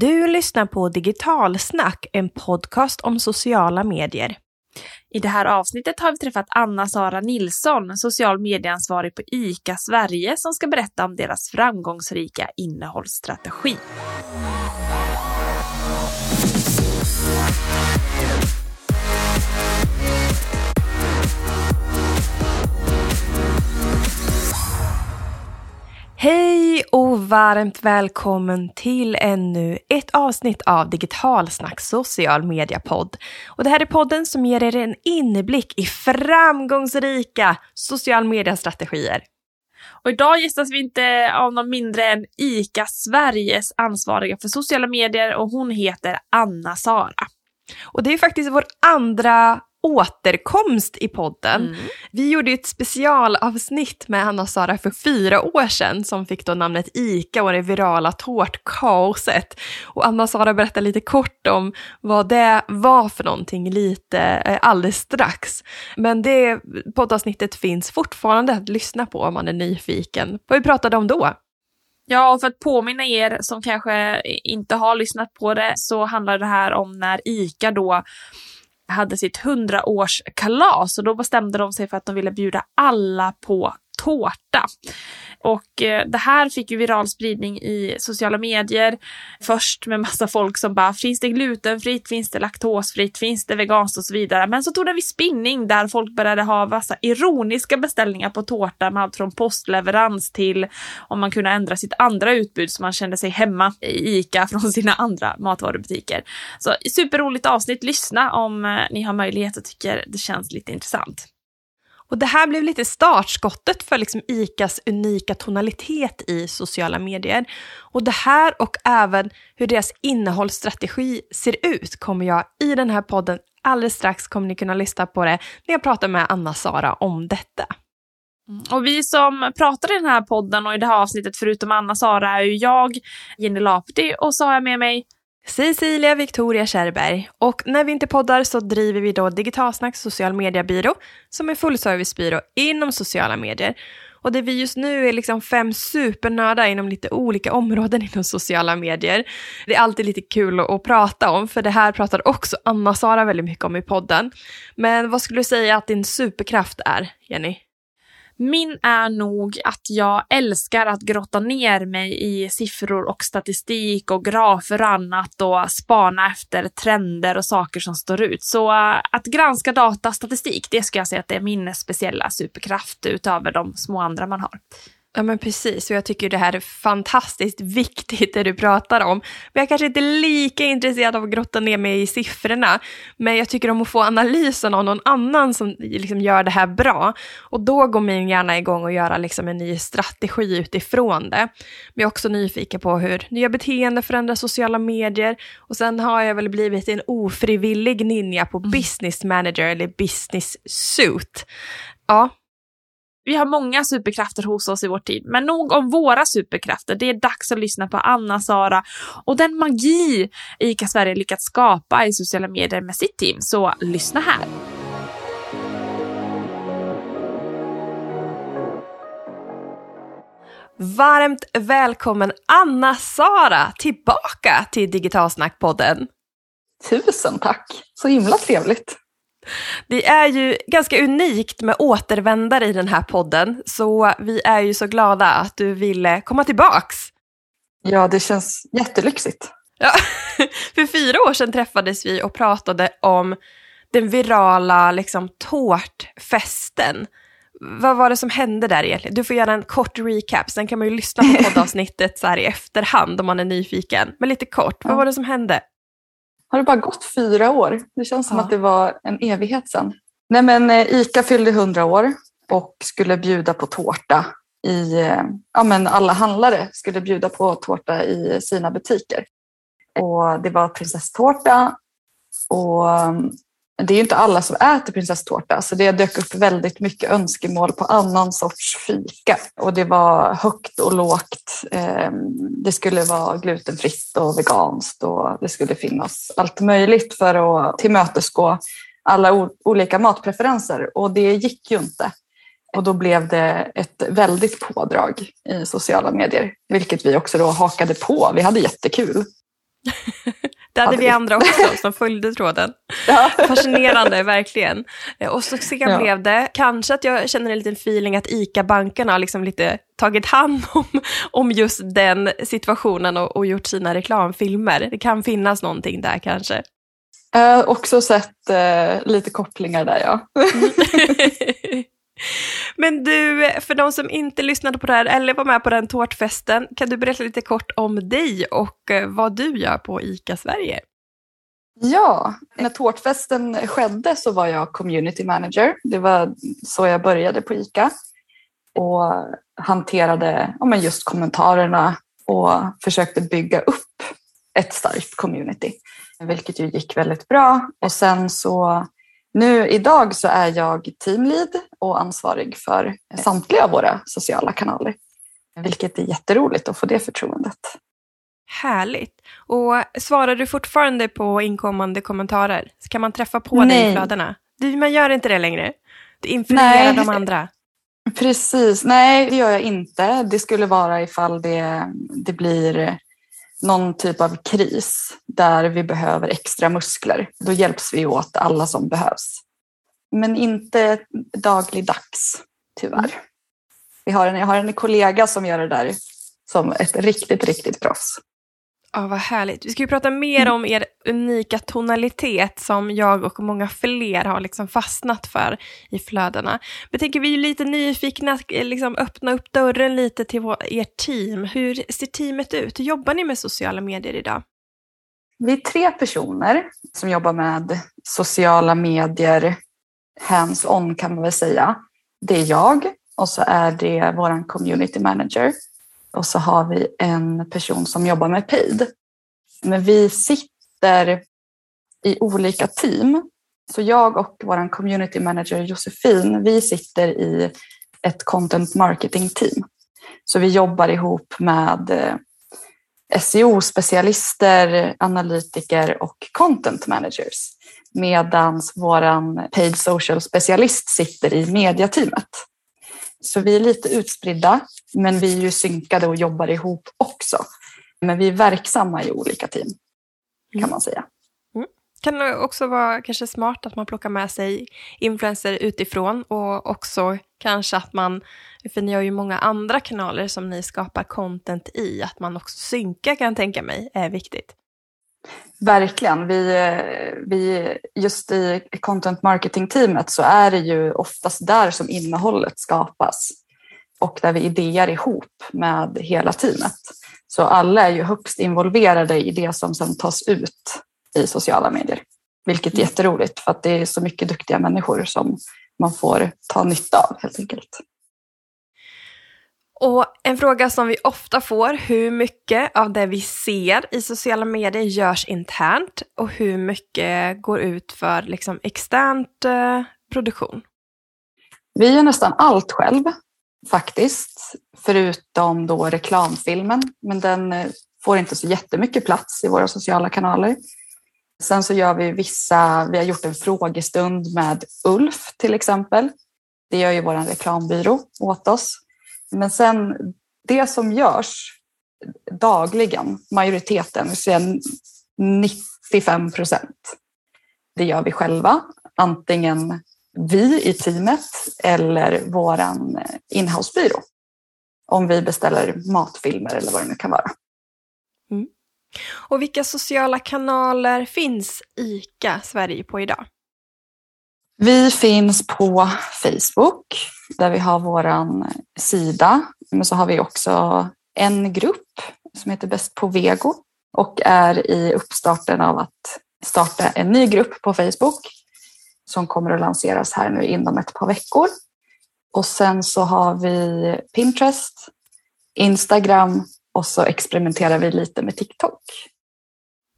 Du lyssnar på Digitalsnack, en podcast om sociala medier. I det här avsnittet har vi träffat Anna-Sara Nilsson, social medieansvarig på ICA Sverige, som ska berätta om deras framgångsrika innehållsstrategi. Hej och varmt välkommen till ännu ett avsnitt av Digitalsnack social media podd. Och det här är podden som ger er en inblick i framgångsrika social media-strategier. Och idag gästas vi inte av någon mindre än ICA Sveriges ansvariga för sociala medier och hon heter Anna Sara. Och det är faktiskt vår andra återkomst i podden. Mm. Vi gjorde ett specialavsnitt med Anna och Sara för fyra år sedan som fick då namnet ICA och det virala tårtkaoset. Och Anna och Sara berättar lite kort om vad det var för någonting lite eh, alldeles strax. Men det poddavsnittet finns fortfarande att lyssna på om man är nyfiken. Vad vi pratade om då? Ja, och för att påminna er som kanske inte har lyssnat på det så handlar det här om när ICA då hade sitt hundraårskalas och då bestämde de sig för att de ville bjuda alla på tårta. Och eh, det här fick ju viral spridning i sociala medier. Först med massa folk som bara, finns det glutenfritt, finns det laktosfritt, finns det veganskt och så vidare. Men så tog det en viss spinning där folk började ha massa ironiska beställningar på tårta med allt från postleverans till om man kunde ändra sitt andra utbud så man kände sig hemma i ICA från sina andra matvarubutiker. Så superroligt avsnitt, lyssna om eh, ni har möjlighet och tycker det känns lite intressant. Och det här blev lite startskottet för liksom ICAs unika tonalitet i sociala medier. Och det här och även hur deras innehållsstrategi ser ut kommer jag i den här podden alldeles strax kommer ni kunna lyssna på det när jag pratar med Anna-Sara om detta. Mm, och vi som pratar i den här podden och i det här avsnittet förutom Anna-Sara är ju jag, Jenny Lapti och så har jag med mig Cecilia Victoria Kärrberg. Och när vi inte poddar så driver vi då Digitalsnacks social mediebyrå som är fullservicebyrå inom sociala medier. Och det vi just nu är liksom fem supernördar inom lite olika områden inom sociala medier. Det är alltid lite kul att, att prata om, för det här pratar också Anna-Sara väldigt mycket om i podden. Men vad skulle du säga att din superkraft är, Jenny? Min är nog att jag älskar att grotta ner mig i siffror och statistik och grafer och annat och spana efter trender och saker som står ut. Så eh, att granska datastatistik, det ska jag säga att det är min speciella superkraft utöver de små andra man har. Ja men precis, och jag tycker det här är fantastiskt viktigt det du pratar om. Men jag kanske inte är lika intresserad av att grotta ner mig i siffrorna, men jag tycker om att få analysen av någon annan som liksom gör det här bra. Och då går min hjärna igång och göra liksom en ny strategi utifrån det. Men jag är också nyfiken på hur nya beteenden förändrar sociala medier. Och sen har jag väl blivit en ofrivillig ninja på mm. business manager eller business suit. Ja, vi har många superkrafter hos oss i vår tid, men nog om våra superkrafter. Det är dags att lyssna på Anna-Sara och den magi ICA Sverige lyckats skapa i sociala medier med sitt team. Så lyssna här. Varmt välkommen Anna-Sara tillbaka till Digitalsnackpodden. Tusen tack, så himla trevligt. Det är ju ganska unikt med återvändare i den här podden, så vi är ju så glada att du ville komma tillbaks. Ja, det känns jättelyxigt. Ja, för fyra år sedan träffades vi och pratade om den virala liksom, tårtfesten. Vad var det som hände där egentligen? Du får göra en kort recap, sen kan man ju lyssna på poddavsnittet så här i efterhand om man är nyfiken. Men lite kort, vad var det som hände? Har det bara gått fyra år? Det känns som ja. att det var en evighet sedan. Nej, men eh, ICA fyllde 100 år och skulle bjuda på tårta i, eh, ja men alla handlare skulle bjuda på tårta i sina butiker. Och det var prinsesstårta och det är ju inte alla som äter prinsesstårta så det dök upp väldigt mycket önskemål på annan sorts fika. Och det var högt och lågt. Ehm, det skulle vara glutenfritt och veganskt och det skulle finnas allt möjligt för att tillmötesgå alla olika matpreferenser och det gick ju inte. Och då blev det ett väldigt pådrag i sociala medier, vilket vi också då hakade på. Vi hade jättekul. Det hade Hade vi andra också som följde tråden. Ja. Fascinerande, verkligen. Eh, Och succé Ja. blev det. Kanske att jag känner en liten feeling att ICA-bankerna har liksom lite tagit hand om, om just den situationen och, och gjort sina reklamfilmer. Det kan finnas någonting där kanske. Jag har också sett eh, lite kopplingar där ja. Men du, för de som inte lyssnade på det här eller var med på den tårtfesten, kan du berätta lite kort om dig och eh, vad du gör på ICA Sverige? Ja, när tårtfesten skedde så var jag community manager. Det var så jag började på ICA och hanterade ja, men just kommentarerna och försökte bygga upp ett starkt community, vilket ju gick väldigt bra. Och sen så nu idag så är jag teamlead och ansvarig för samtliga av våra sociala kanaler, vilket är jätteroligt att få det förtroendet. Härligt. Och svarar du fortfarande på inkommande kommentarer? Kan man träffa på dig i Nej. flödena? Du, man gör inte det längre. Du influerar Nej. de andra. Precis, nej det gör jag inte. Det skulle vara ifall det, det blir någon typ av kris där vi behöver extra muskler. Då hjälps vi åt alla som behövs. Men inte dagligdags, tyvärr. Vi har en, jag har en kollega som gör det där som ett riktigt, riktigt proffs. Ja, vad härligt. Vi ska ju prata mer om er unika tonalitet som jag och många fler har liksom fastnat för i flödena. Men jag tänker vi är lite nyfikna, eh, liksom öppna upp dörren lite till vår, ert team. Hur ser teamet ut? Hur jobbar ni med sociala medier idag? Vi är tre personer som jobbar med sociala medier, hands-on kan man väl säga. Det är jag och så är det vår community manager och så har vi en person som jobbar med paid. Men vi sitter i olika team. Så jag och vår community manager Josefin, vi sitter i ett content marketing team. Så vi jobbar ihop med eh, SEO-specialister, analytiker och content managers. Medan vår paid social-specialist sitter i mediateamet. Så vi är lite utspridda, men vi är ju synkade och jobbar ihop också. Men vi är verksamma i olika team, kan man säga. Mm. Kan det också vara kanske smart att man plockar med sig influenser utifrån och också kanske att man, för ni har ju många andra kanaler som ni skapar content i, att man också synkar kan jag tänka mig är viktigt. Verkligen. Vi, eh, vi, just i content marketing-teamet så är det ju oftast där som innehållet skapas och där vi idéer ihop med hela teamet. Så alla är ju högst involverade i det som sedan tas ut i sociala medier. Vilket är jätteroligt för att det är så mycket duktiga människor som man får ta nytta av helt enkelt. Och en fråga som vi ofta får, hur mycket av det vi ser i sociala medier görs internt och hur mycket går ut för liksom externt eh, produktion? Vi gör nästan allt själv faktiskt, förutom då reklamfilmen. Men den eh, får inte så jättemycket plats i våra sociala kanaler. Sen så gör vi vissa, vi har gjort en frågestund med Ulf till exempel. Det gör ju vår reklambyrå åt oss. Men sen det som görs dagligen, majoriteten, vill säga 95 procent, det gör vi själva. Antingen vi i teamet eller våran eh, inhousebyrå. Om vi beställer matfilmer eller vad det nu kan vara. Mm. Och vilka sociala kanaler finns ICA Sverige på idag? Vi finns på Facebook där vi har våran sida. Men så har vi också en grupp som heter Bäst på Vego och är i uppstarten av att starta en ny grupp på Facebook som kommer att lanseras här nu inom ett par veckor. Och sen så har vi Pinterest, Instagram och så experimenterar vi lite med TikTok.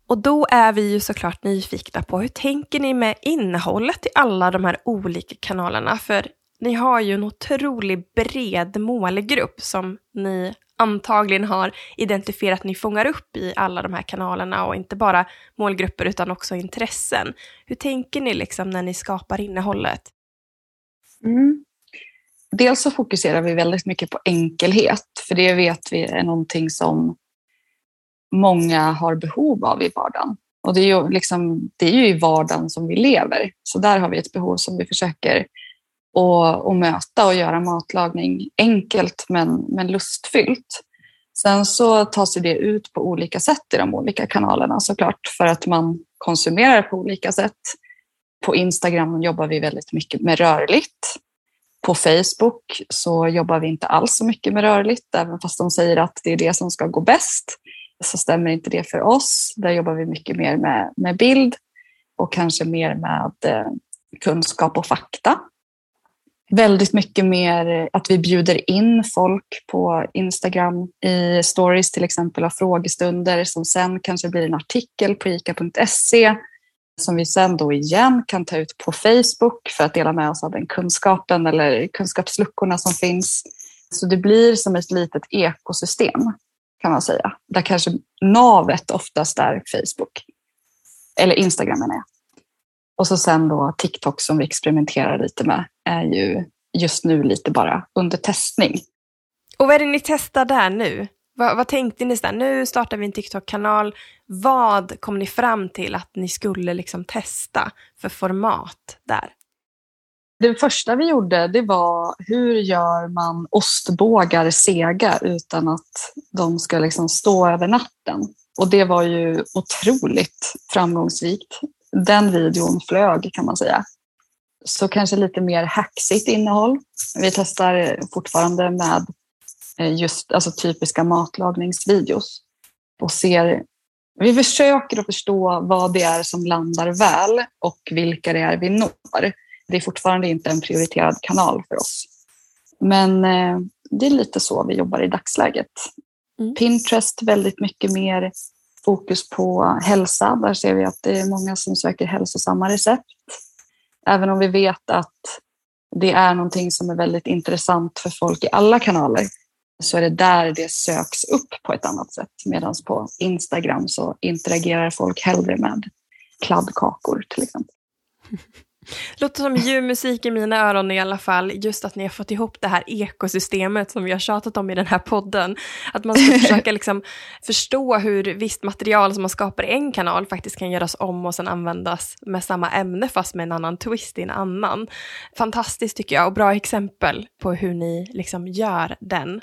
Och då är vi ju såklart nyfikna på hur tänker ni med innehållet i alla de här olika kanalerna? För ni har ju en otroligt bred målgrupp som ni antagligen har identifierat ni fångar upp i alla de här kanalerna och inte bara målgrupper utan också intressen. Hur tänker ni liksom när ni skapar innehållet? Mm. Dels så fokuserar vi väldigt mycket på enkelhet, för det vet vi är någonting som många har behov av i vardagen. Och det är, ju liksom, det är ju i vardagen som vi lever. Så där har vi ett behov som vi försöker att, att möta och göra matlagning enkelt men, men lustfyllt. Sen så tar sig det ut på olika sätt i de olika kanalerna såklart för att man konsumerar på olika sätt. På Instagram jobbar vi väldigt mycket med rörligt. På Facebook så jobbar vi inte alls så mycket med rörligt, även fast de säger att det är det som ska gå bäst. Så stämmer inte det för oss. Där jobbar vi mycket mer med, med bild och kanske mer med eh, kunskap och fakta väldigt mycket mer eh, att vi bjuder in folk på Instagram i stories till exempel av frågestunder som sen kanske blir en artikel på ica.se som vi sen då igen kan ta ut på Facebook för att dela med oss av den kunskapen eller kunskapsluckorna som finns. Så det blir som ett litet ekosystem kan man säga. Där kanske navet oftast är Facebook. Eller Instagram menar jag. Och så sen då TikTok som vi experimenterar lite med är ju just nu lite bara under testning. Och vad är det ni testar där nu? Vad, vad tänkte ni? Där? Nu startar vi en TikTok-kanal. Vad kom ni fram till att ni skulle liksom testa för format där? Det första vi gjorde det var hur gör man ostbågar sega utan att de ska liksom stå över natten? Och det var ju otroligt framgångsrikt. Den videon flög kan man säga. Så kanske lite mer hacksigt innehåll. Vi testar fortfarande med eh, just alltså typiska matlagningsvideos och ser vi försöker att förstå vad det är som landar väl och vilka det är vi når. Det är fortfarande inte en prioriterad kanal för oss. Men eh, det är lite så vi jobbar i dagsläget. Mm. Pinterest väldigt mycket mer fokus på hälsa. Där ser vi att det är många som söker hälsosamma recept. Även om vi vet att det är någonting som är väldigt intressant för folk i alla kanaler så är det där det söks upp på ett annat sätt. Medan på Instagram så interagerar folk hellre med kladdkakor till exempel. Låter som ljuv musik i mina öron i alla fall, just att ni har fått ihop det här ekosystemet som vi har tjatat om i den här podden. Att man ska försöka liksom förstå hur visst material som man skapar i en kanal faktiskt kan göras om och sen användas med samma ämne fast med en annan twist i en annan. Fantastiskt tycker jag och bra exempel på hur ni liksom gör den.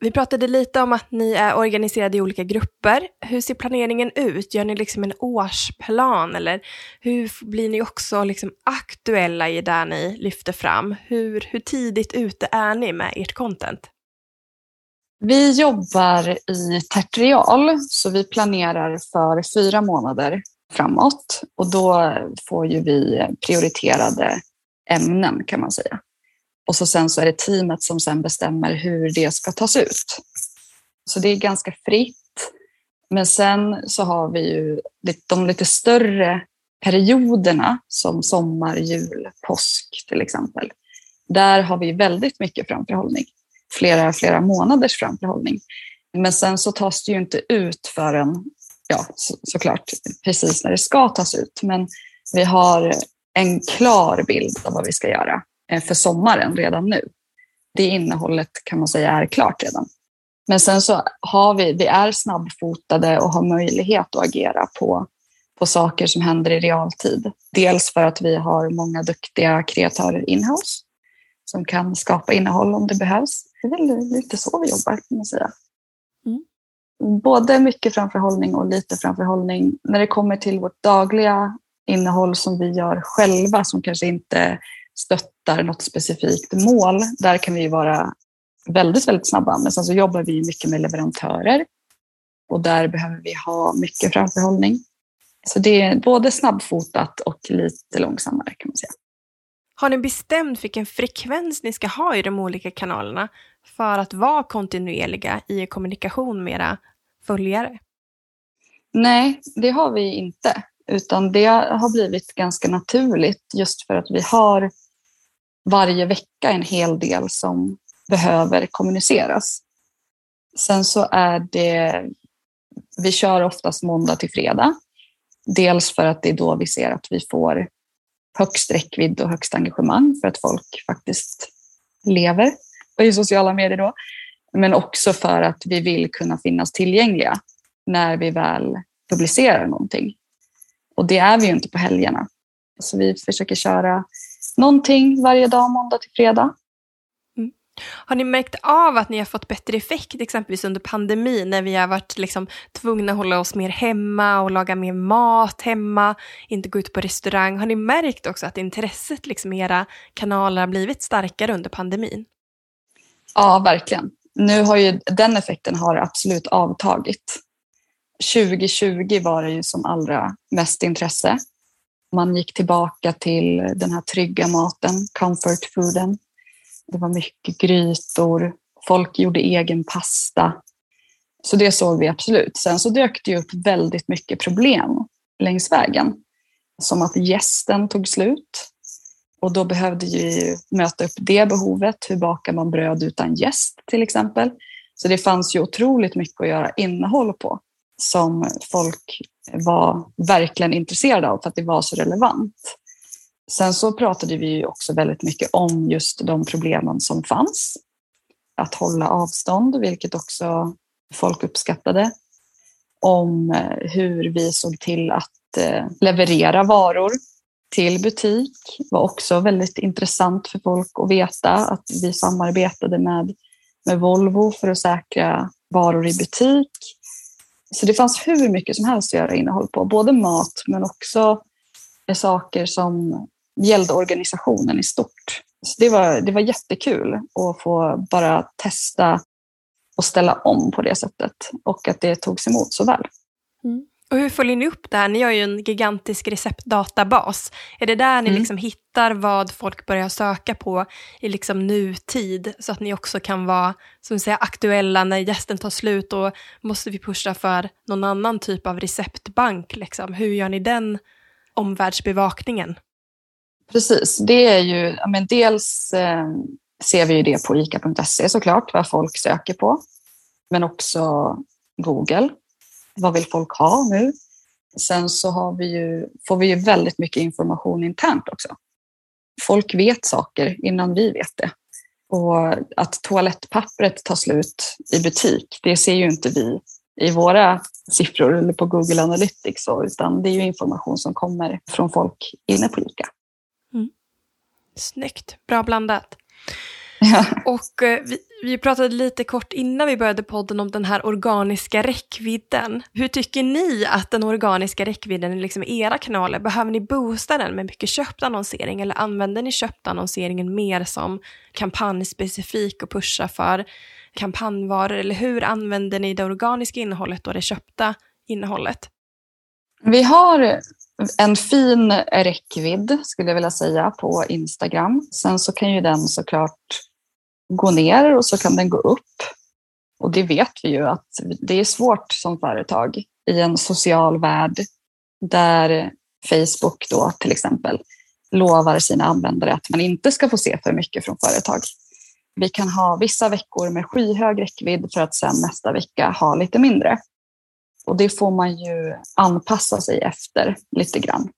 Vi pratade lite om att ni är organiserade i olika grupper. Hur ser planeringen ut? Gör ni liksom en årsplan eller hur blir ni också liksom aktuella i det ni lyfter fram? Hur, hur tidigt ute är ni med ert content? Vi jobbar i tertial, så vi planerar för fyra månader framåt och då får ju vi prioriterade ämnen kan man säga. Och så sen så är det teamet som sen bestämmer hur det ska tas ut. Så det är ganska fritt. Men sen så har vi ju de lite större perioderna som sommar, jul, påsk till exempel. Där har vi väldigt mycket framförhållning. Flera, flera månaders framförhållning. Men sen så tas det ju inte ut förrän, ja så, såklart, precis när det ska tas ut. Men vi har en klar bild av vad vi ska göra för sommaren redan nu. Det innehållet kan man säga är klart redan. Men sen så har vi, vi är snabbfotade och har möjlighet att agera på, på saker som händer i realtid. Dels för att vi har många duktiga kreatörer inhouse som kan skapa innehåll om det behövs. Det är väl lite så vi jobbar kan man säga. Mm. Både mycket framförhållning och lite framförhållning. När det kommer till vårt dagliga innehåll som vi gör själva som kanske inte stöttar något specifikt mål, där kan vi vara väldigt, väldigt snabba. Men sen så jobbar vi mycket med leverantörer och där behöver vi ha mycket framförhållning. Så det är både snabbfotat och lite långsammare kan man säga. Har ni bestämt vilken frekvens ni ska ha i de olika kanalerna för att vara kontinuerliga i kommunikation med era följare? Nej, det har vi inte, utan det har blivit ganska naturligt just för att vi har varje vecka en hel del som behöver kommuniceras. Sen så är det, vi kör oftast måndag till fredag. Dels för att det är då vi ser att vi får högst räckvidd och högst engagemang för att folk faktiskt lever i sociala medier då. Men också för att vi vill kunna finnas tillgängliga. när vi väl publicerar någonting. Och det är vi ju inte på helgerna. Så vi försöker köra någonting varje dag, måndag till fredag. Har ni märkt av att ni har fått bättre effekt, exempelvis under pandemin, när vi har varit liksom tvungna att hålla oss mer hemma och laga mer mat hemma, inte gå ut på restaurang. Har ni märkt också att intresset liksom i era kanaler har blivit starkare under pandemin? Ja, verkligen. Nu har ju den effekten har absolut avtagit. 2020 var det ju som allra mest intresse. Man gick tillbaka till den här trygga maten, comfort fooden. Det var mycket grytor, folk gjorde egen pasta. Så det såg vi absolut. Sen så dök det upp väldigt mycket problem längs vägen. Som att gästen tog slut. Och då behövde vi möta upp det behovet. Hur bakar man bröd utan gäst till exempel? Så det fanns ju otroligt mycket att göra innehåll på som folk var verkligen intresserade av för att det var så relevant. Sen så pratade vi också väldigt mycket om just de problemen som fanns. Att hålla avstånd, vilket också folk uppskattade. Om eh, hur vi såg till att eh, leverera varor till butik var också väldigt intressant för folk att veta att vi samarbetade med, med Volvo för att säkra varor i butik. Så det fanns hur mycket som helst att göra innehåll på, både mat men också saker som gällde organisationen i stort. Så det, var, det var jättekul att få bara testa och ställa om på det sättet och att det togs emot så väl. Mm. Och hur följer ni upp det här? Ni har ju en gigantisk receptdatabas. Är det där ni mm. liksom hittar vad folk börjar söka på i liksom nutid så att ni också kan vara som säger, aktuella när gästen tar slut och måste vi pusha för någon annan typ av receptbank? Liksom. Hur gör ni den omvärldsbevakningen? Precis, det är ju, men dels eh, ser vi ju det på ica.se såklart, vad folk söker på. Men också Google. Vad vill folk ha nu? Sen så har vi ju, får vi ju väldigt mycket information internt också. Folk vet saker innan vi vet det. Och att toalettpappret tar slut i butik, det ser ju inte vi i våra siffror eller på Google Analytics, utan det är ju information som kommer från folk inne på ICA. Snyggt, bra blandat. Ja. Och eh, vi, vi, pratade lite kort innan vi började podden om den här organiska räckvidden. Hur tycker ni att den organiska räckvidden är liksom i era kanaler? Behöver ni boosta den med mycket köpt annonsering eller använder ni köpt annonseringen mer som kampanjspecifik och pusha för kampanjvaror? Eller hur använder ni det organiska innehållet och det köpta innehållet? Vi har en fin räckvidd skulle jag vilja säga på Instagram. Sen så kan ju den såklart gå ner och så kan den gå upp. Och det vet vi ju att det är svårt som företag i en social värld där Facebook då till exempel lovar sina användare att man inte ska få se för mycket från företag. Vi kan ha vissa veckor med skyhög räckvidd för att sen nästa vecka ha lite mindre. Och det får man ju anpassa sig efter lite grann.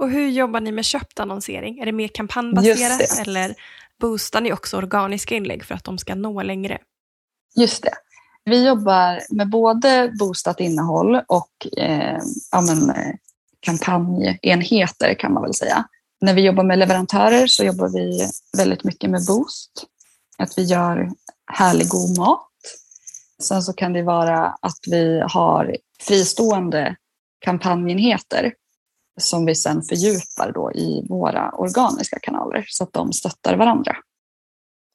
Och hur jobbar ni med köpt annonsering? Är det mer kampanjbaserat eller boostar ni också organiska inlägg för att de ska nå längre? Just det. Vi jobbar med både boostat innehåll och eh, ja, men, kampanjenheter kan man väl säga. När vi jobbar med leverantörer så jobbar vi väldigt mycket med boost. Att vi gör härlig god mat Sen så kan det vara att vi har fristående kampanjenheter som vi sen fördjupar då i våra organiska kanaler så att de stöttar varandra.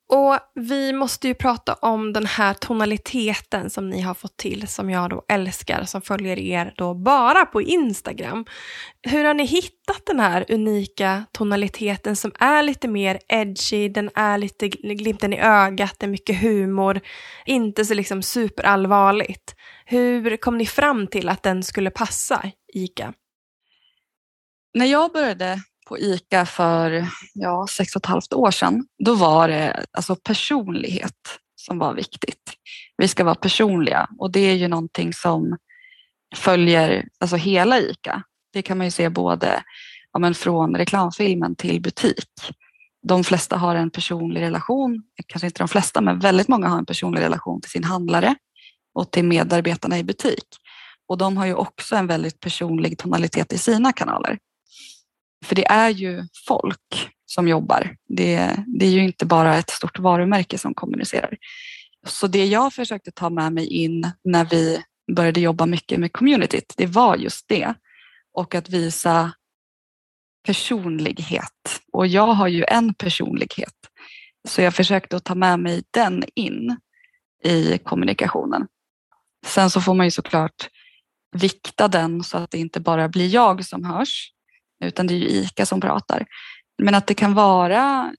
Och vi måste ju prata om den här tonaliteten som ni har fått till, som jag då älskar, som följer er då bara på Instagram. Hur har ni hittat den här unika tonaliteten som är lite mer edgy, den är lite glimten i ögat, det är mycket humor, inte så liksom superallvarligt. Hur kom ni fram till att den skulle passa ICA? När jag började på ICA för ja, sex och ett halvt år sedan, då var det alltså personlighet som var viktigt. Vi ska vara personliga och det är ju någonting som följer alltså hela ICA. Det kan man ju se både ja, men från reklamfilmen till butik. De flesta har en personlig relation, kanske inte de flesta, men väldigt många har en personlig relation till sin handlare och till medarbetarna i butik. och de har ju också en väldigt personlig tonalitet i sina kanaler. För det är ju folk som jobbar. Det, det är ju inte bara ett stort varumärke som kommunicerar. Så det jag försökte ta med mig in när vi började jobba mycket med communityt, det var just det. Och att visa personlighet. Och jag har ju en personlighet. Så jag försökte att ta med mig den in i kommunikationen. Sen så får man ju såklart vikta den så att det inte bara blir jag som hörs, utan det är ju ICA som pratar. Men att det kan vara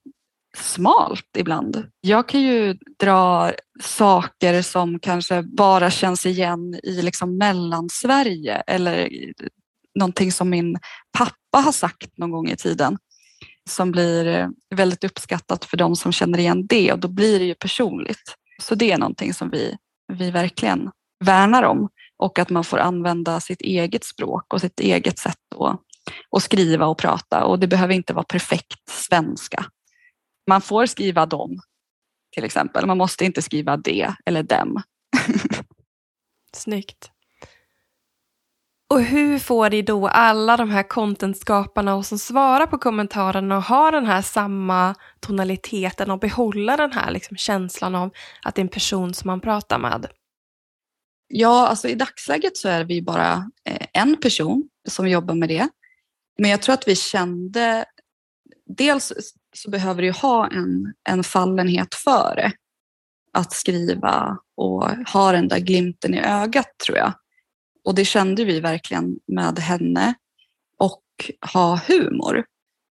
smalt ibland. Jag kan ju dra saker som kanske bara känns igen i liksom Mellansverige eller någonting som min pappa har sagt någon gång i tiden som blir väldigt uppskattat för de som känner igen det och då blir det ju personligt. Så det är någonting som vi, vi verkligen värnar om och att man får använda sitt eget språk och sitt eget sätt att, att skriva och prata och det behöver inte vara perfekt svenska. Man får skriva dem till exempel. Man måste inte skriva det eller dem. Snyggt. Och hur får ni då alla de här contentskaparna och som svarar på kommentarerna och har den här samma tonaliteten och behålla den här liksom känslan av att det är en person som man pratar med? Ja, alltså i dagsläget så är vi bara eh, en person som jobbar med det. Men jag tror att vi kände, dels så behöver du ha en, en fallenhet för det. Att skriva och ha den där glimten i ögat tror jag. Och det kände vi verkligen med henne. Och ha humor.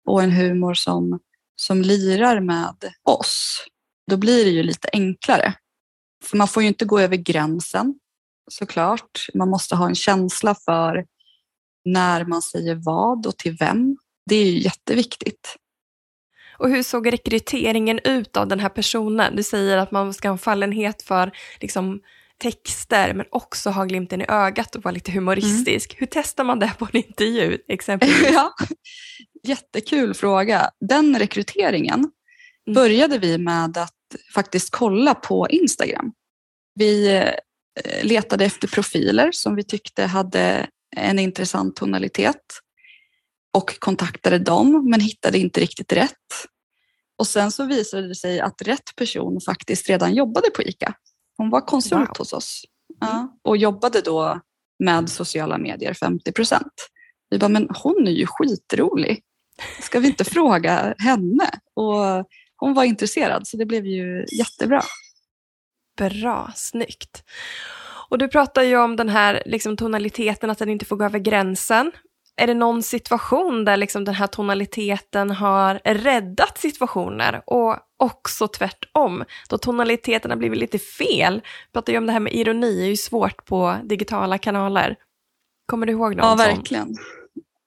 Och en humor som, som lirar med oss. Då blir det ju lite enklare. För man får ju inte gå över gränsen såklart. Man måste ha en känsla för när man säger vad och till vem. Det är ju jätteviktigt. Och hur såg rekryteringen ut av den här personen? Du säger att man ska ha en fallenhet för liksom, texter men också ha glimten i ögat och vara lite humoristisk. Mm. Hur testar man det på en intervju exempelvis? ja, jättekul fråga. Den rekryteringen mm. började vi med att faktiskt kolla på Instagram. Vi eh, letade efter profiler som vi tyckte hade en intressant tonalitet och kontaktade dem men hittade inte riktigt rätt. Och sen så visade det sig att rätt person faktiskt redan jobbade på ICA. Hon var konsult wow. hos oss ja, mm. och jobbade då med sociala medier 50 procent. Vi bara, men hon är ju skitrolig. Ska vi inte fråga henne? Och hon var intresserad så det blev ju jättebra. Bra, snyggt. Och du pratar ju om den här liksom, tonaliteten, att den inte får gå över gränsen. Är det någon situation där liksom, den här tonaliteten har räddat situationer och också tvärtom, då tonaliteten har blivit lite fel? Vi pratar ju om det här med ironi, det är ju svårt på digitala kanaler. Kommer du ihåg någon Ja, verkligen. Sån?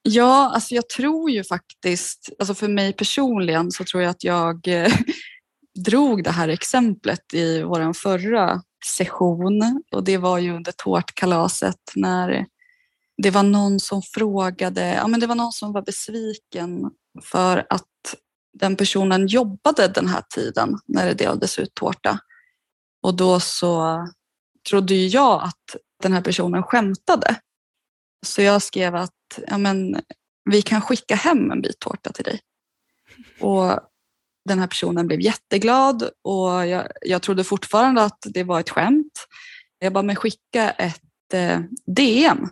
Ja, alltså jag tror ju faktiskt, alltså för mig personligen så tror jag att jag eh, drog det här exemplet i vår förra session och det var ju under tårtkalaset när det var någon som frågade, ja men det var någon som var besviken för att den personen jobbade den här tiden när det delades ut tårta. Och då så trodde jag att den här personen skämtade. Så jag skrev att ja men, vi kan skicka hem en bit tårta till dig. Och den här personen blev jätteglad och jag, jag trodde fortfarande att det var ett skämt. Jag bara, men skicka ett eh, DM.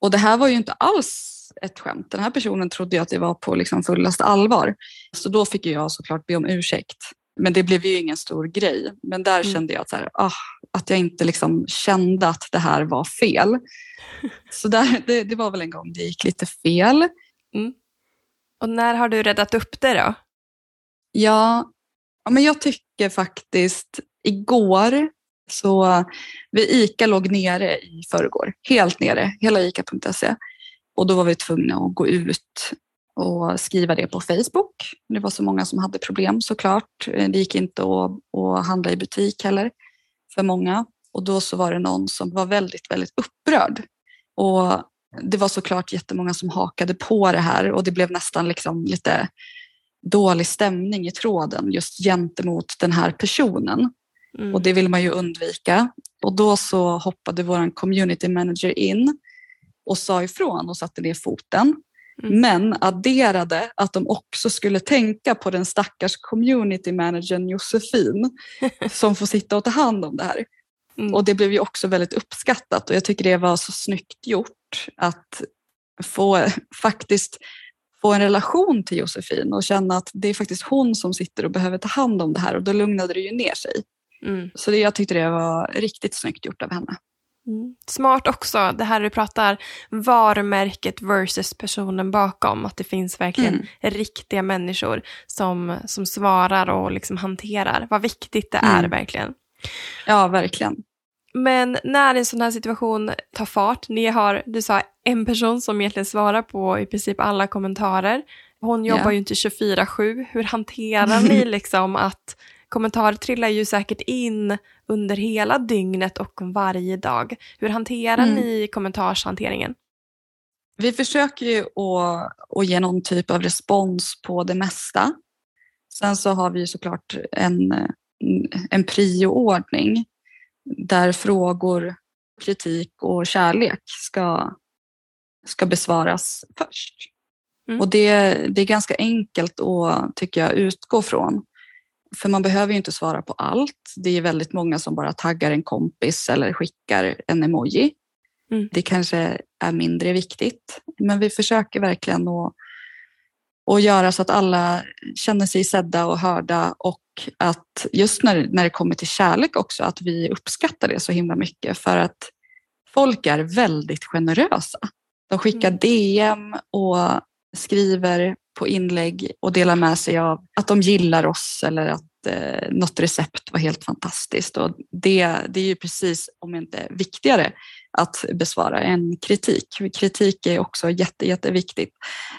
Och det här var ju inte alls ett skämt. Den här personen trodde ju att det var på liksom fullaste allvar. Så då fick jag såklart be om ursäkt. Men det blev ju ingen stor grej. Men där mm. kände jag att, så här, ah, att jag inte liksom kände att det här var fel. Så där, det, det var väl en gång det gick lite fel. Mm. Och när har du räddat upp det då? Ja, men jag tycker faktiskt igår så vi ICA låg nere i förrgår, helt nere, hela ICA.se. Och då var vi tvungna att gå ut och skriva det på Facebook. Det var så många som hade problem såklart. Eh, det gick inte att, att handla i butik heller för många. Och då så var det någon som var väldigt, väldigt upprörd. Och det var såklart jättemånga som hakade på det här och det blev nästan liksom lite dålig stämning i tråden just gentemot den här personen. Mm. och det vill man ju undvika. Och då så hoppade vår community manager in och sa ifrån och satte ner foten. Mm. Men adderade att de också skulle tänka på den stackars community managern Josefin som får sitta och ta hand om det här. Mm. Och det blev ju också väldigt uppskattat och jag tycker det var så snyggt gjort att få faktiskt få en relation till Josefin och känna att det är faktiskt hon som sitter och behöver ta hand om det här och då lugnade det ju ner sig. Mm. Så det, jag tyckte det var riktigt snyggt gjort av henne. Mm. Smart också, det här du pratar, varumärket versus personen bakom. Att det finns verkligen Mm. riktiga människor som, som svarar och liksom hanterar. Vad viktigt det är Mm. verkligen. Ja, verkligen. Men när en sån här situation tar fart, ni har, du sa en person som egentligen svarar på i princip alla kommentarer. Hon jobbar Ja. ju inte 24-7. Hur hanterar ni liksom att kommentarer trillar ju säkert in under hela dygnet och varje dag. Hur hanterar Mm. ni kommentarshanteringen? Vi försöker ju att, att ge någon typ av respons på det mesta. Sen så har vi ju såklart en, en prioordning där frågor, kritik och kärlek ska, ska besvaras först. Mm. Och det, det är ganska enkelt att, tycker jag, utgå från. För man behöver ju inte svara på allt. Det är väldigt många som bara taggar en kompis eller skickar en emoji. Mm. Det kanske är mindre viktigt. Men vi försöker verkligen att, att göra så att alla känner sig sedda och hörda och att just när, när det kommer till kärlek också, att vi uppskattar det så himla mycket för att folk är väldigt generösa. De skickar Mm. DM och skriver på inlägg och delar med sig av att de gillar oss eller att eh, något recept var helt fantastiskt. Och det, det är ju precis, om inte viktigare, att besvara en kritik. Kritik är också jätte, jätteviktigt.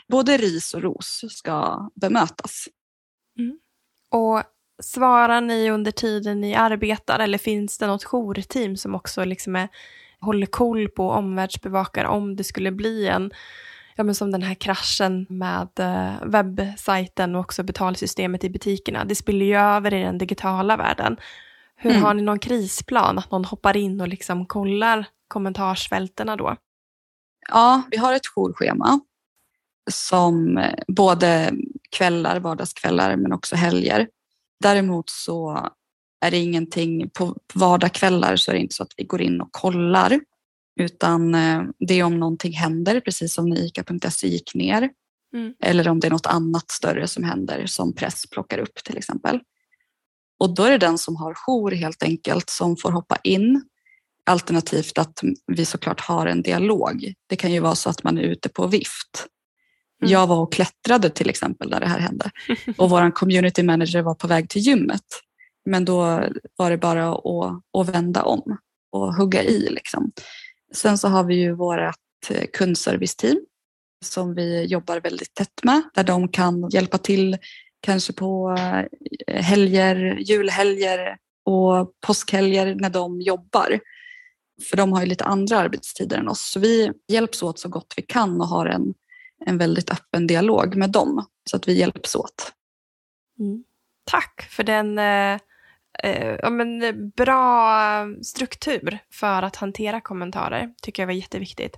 Både ris och ros ska bemötas. Mm. Och svarar ni under tiden ni arbetar eller finns det något jourteam som också liksom är, håller koll på och omvärldsbevakar om det skulle bli en, ja men som den här kraschen med eh, webbsajten och också betalsystemet i butikerna. Det spiller ju över i den digitala världen. Hur Mm. har ni någon krisplan, att någon hoppar in och liksom kollar kommentarsfältena då? Ja, vi har ett jourschema som eh, både kvällar, vardagskvällar men också helger. Däremot så är det ingenting, på vardagskvällar så är det inte så att vi går in och kollar utan eh, det är om någonting händer, precis som när ICA.se gick ner. Mm. Eller om det är något annat större som händer som press plockar upp till exempel. Och då är det den som har jour helt enkelt som får hoppa in. Alternativt att vi såklart har en dialog. Det kan ju vara så att man är ute på vift. Mm. Jag var och klättrade till exempel när det här hände. Och vår community manager var på väg till gymmet. Men då var det bara att, att vända om och hugga i. Liksom. Sen så har vi ju vårt eh, kundserviceteam som vi jobbar väldigt tätt med. Där de kan hjälpa till kanske på eh, helger, julhelger och påskhelger när de jobbar. För de har ju lite andra arbetstider än oss. Så vi hjälps åt så gott vi kan och har en, en väldigt öppen dialog med dem. Så att vi hjälps åt. Mm. Tack för den eh, eh, ja, men, bra struktur för att hantera kommentarer. tycker jag var jätteviktigt.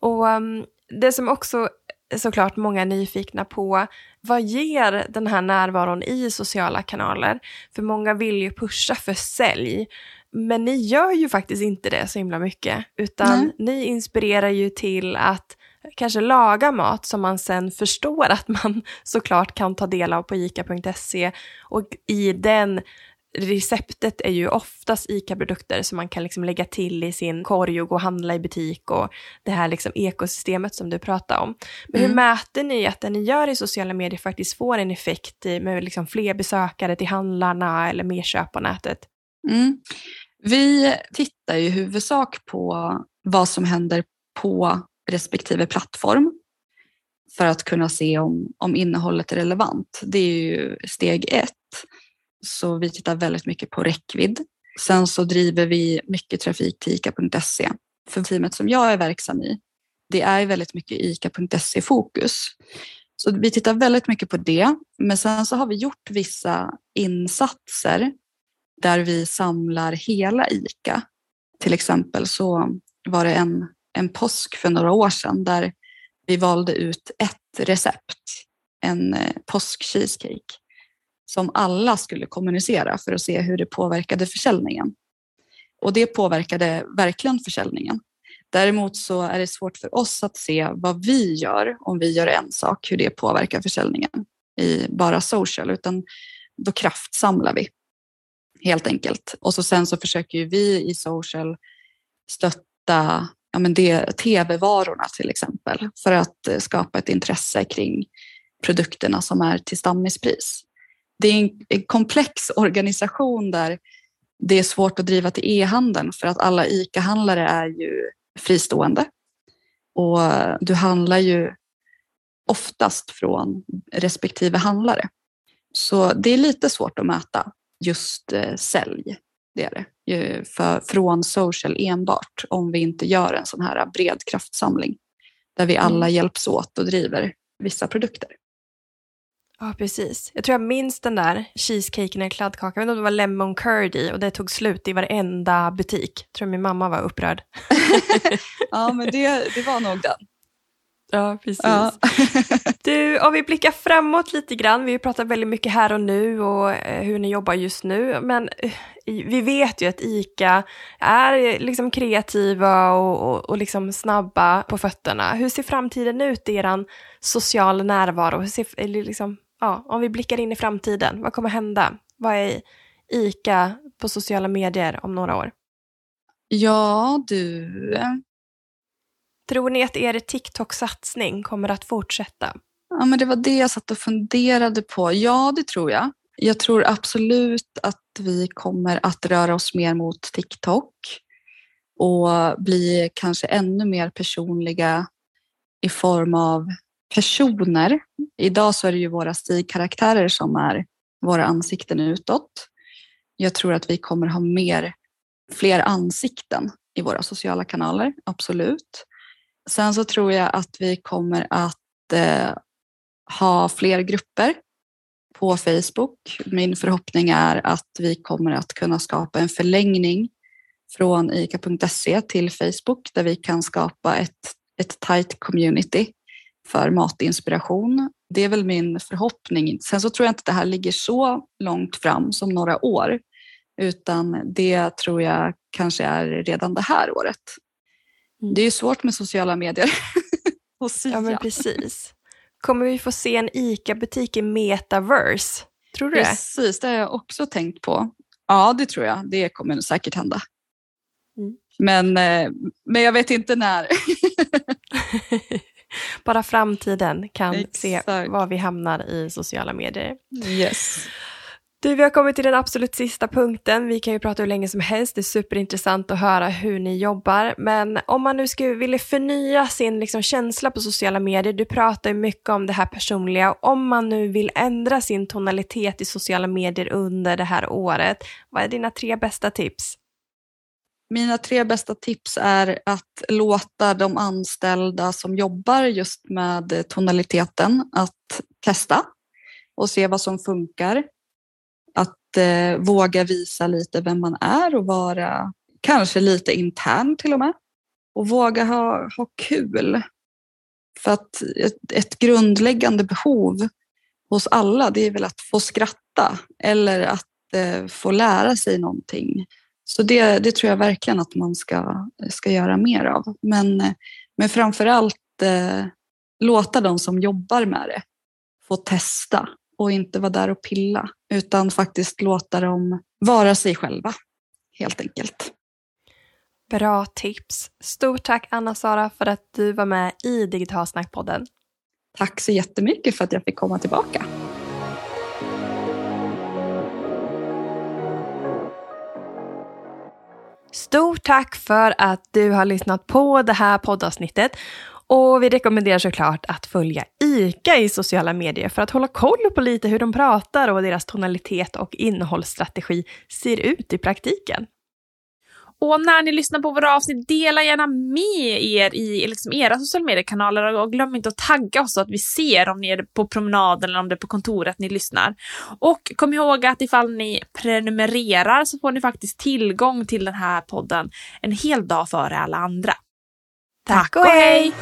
Och um, det som också såklart många är nyfikna på, vad ger den här närvaron i sociala kanaler? För många vill ju pusha för sälj, men ni gör ju faktiskt inte det så himla mycket, utan Nej. ni inspirerar ju till att kanske laga mat som man sen förstår att man såklart kan ta del av på ica.se och i den receptet är ju oftast ICA-produkter som man kan liksom lägga till i sin korg och gå och handla i butik och det här liksom ekosystemet som du pratar om. Men hur Mm. mäter ni att det ni gör i sociala medier faktiskt får en effekt med liksom fler besökare till handlarna eller mer köp på nätet? Mm. Vi tittar i huvudsak på vad som händer på respektive plattform för att kunna se om, om innehållet är relevant. Det är ju steg ett. Så vi tittar väldigt mycket på räckvidd. Sen så driver vi mycket trafik till ICA.se. För teamet som jag är verksam i, det är väldigt mycket ICA.se-fokus. Så vi tittar väldigt mycket på det. Men sen så har vi gjort vissa insatser där vi samlar hela ICA. Till exempel så var det en, en påsk för några år sedan där vi valde ut ett recept, en eh, påskcheesecake. påsk-cheesecake som alla skulle kommunicera för att se hur det påverkade försäljningen. Och det påverkade verkligen försäljningen. Däremot så är det svårt för oss att se vad vi gör om vi gör en sak, hur det påverkar försäljningen i bara social, utan då kraftsamlar vi helt enkelt. Och så sen så försöker vi i social stötta ja, men det, tv-varorna till exempel för att skapa ett intresse kring produkterna som är till stammispris. Det är en komplex organisation där det är svårt att driva till e-handeln för att alla ICA-handlare är ju fristående. Och du handlar ju oftast från respektive handlare. Så det är lite svårt att mäta just eh, sälj. Det är det. För, från social enbart om vi inte gör en sån här bred kraftsamling där vi alla mm. hjälps åt och driver vissa produkter. Ja, precis. Jag tror jag minns den där cheesecaken eller kladdkakan. Jag vet inte om det var lemon curd i och det tog slut i varenda butik. Jag tror min mamma var upprörd. ja, men det, det var nog den. Ja, precis. Ja. du, om vi blickar framåt lite grann. Vi pratar väldigt mycket här och nu och eh, hur ni jobbar just nu. Men eh, vi vet ju att ICA är liksom kreativa och, och, och liksom snabba på fötterna. Hur ser framtiden ut i er social närvaro? Hur ser, liksom, ja, om vi blickar in i framtiden, vad kommer hända? Vad är ICA på sociala medier om några år? Ja, du. Tror ni att er TikTok-satsning kommer att fortsätta? Ja, men det var det jag satt och funderade på. Ja, det tror jag. Jag tror absolut att vi kommer att röra oss mer mot TikTok och bli kanske ännu mer personliga i form av personer. Idag så är det ju våra stigkaraktärer som är våra ansikten utåt. Jag tror att vi kommer ha mer, fler ansikten i våra sociala kanaler, absolut. Sen så tror jag att vi kommer att eh, ha fler grupper på Facebook. Min förhoppning är att vi kommer att kunna skapa en förlängning från ica.se till Facebook där vi kan skapa ett, ett tight community för matinspiration. Det är väl min förhoppning. Sen så tror jag inte att det här ligger så långt fram som några år, utan det tror jag kanske är redan det här året. Mm. Det är svårt med sociala medier. och ja, men precis. Kommer vi få se en ICA-butik i metaverse? Tror du precis, det? Precis, det har jag också tänkt på. Ja, det tror jag. Det kommer säkert hända. Mm. Men, eh, men jag vet inte när. Bara framtiden kan Exakt. se var vi hamnar i sociala medier. Yes. Du, vi har kommit till den absolut sista punkten. Vi kan ju prata hur länge som helst. Det är superintressant att höra hur ni jobbar. Men om man nu skulle vilja förnya sin liksom, känsla på sociala medier, du pratar ju mycket om det här personliga. Om man nu vill ändra sin tonalitet i sociala medier under det här året, vad är dina tre bästa tips? Mina tre bästa tips är att låta de anställda som jobbar just med tonaliteten att testa och se vad som funkar att eh, våga visa lite vem man är och vara kanske lite intern till och med. Och våga ha, ha kul. För att ett, ett grundläggande behov hos alla det är väl att få skratta eller att eh, få lära sig någonting. Så det, det tror jag verkligen att man ska, ska göra mer av. Men, men framför allt eh, låta de som jobbar med det få testa och inte vara där och pilla utan faktiskt låta dem vara sig själva helt enkelt. Bra tips. Stort tack Anna-Sara för att du var med i Digitalsnackpodden. Tack så jättemycket för att jag fick komma tillbaka. Stort tack för att du har lyssnat på det här poddavsnittet och vi rekommenderar såklart att följa ICA i sociala medier för att hålla koll på lite hur de pratar och vad deras tonalitet och innehållsstrategi ser ut i praktiken. Och när ni lyssnar på våra avsnitt, dela gärna med er i liksom era sociala mediekanaler och glöm inte att tagga oss så att vi ser om ni är på promenaden eller om det är på kontoret ni lyssnar. Och kom ihåg att ifall ni prenumererar så får ni faktiskt tillgång till den här podden en hel dag före alla andra. Tack och hej!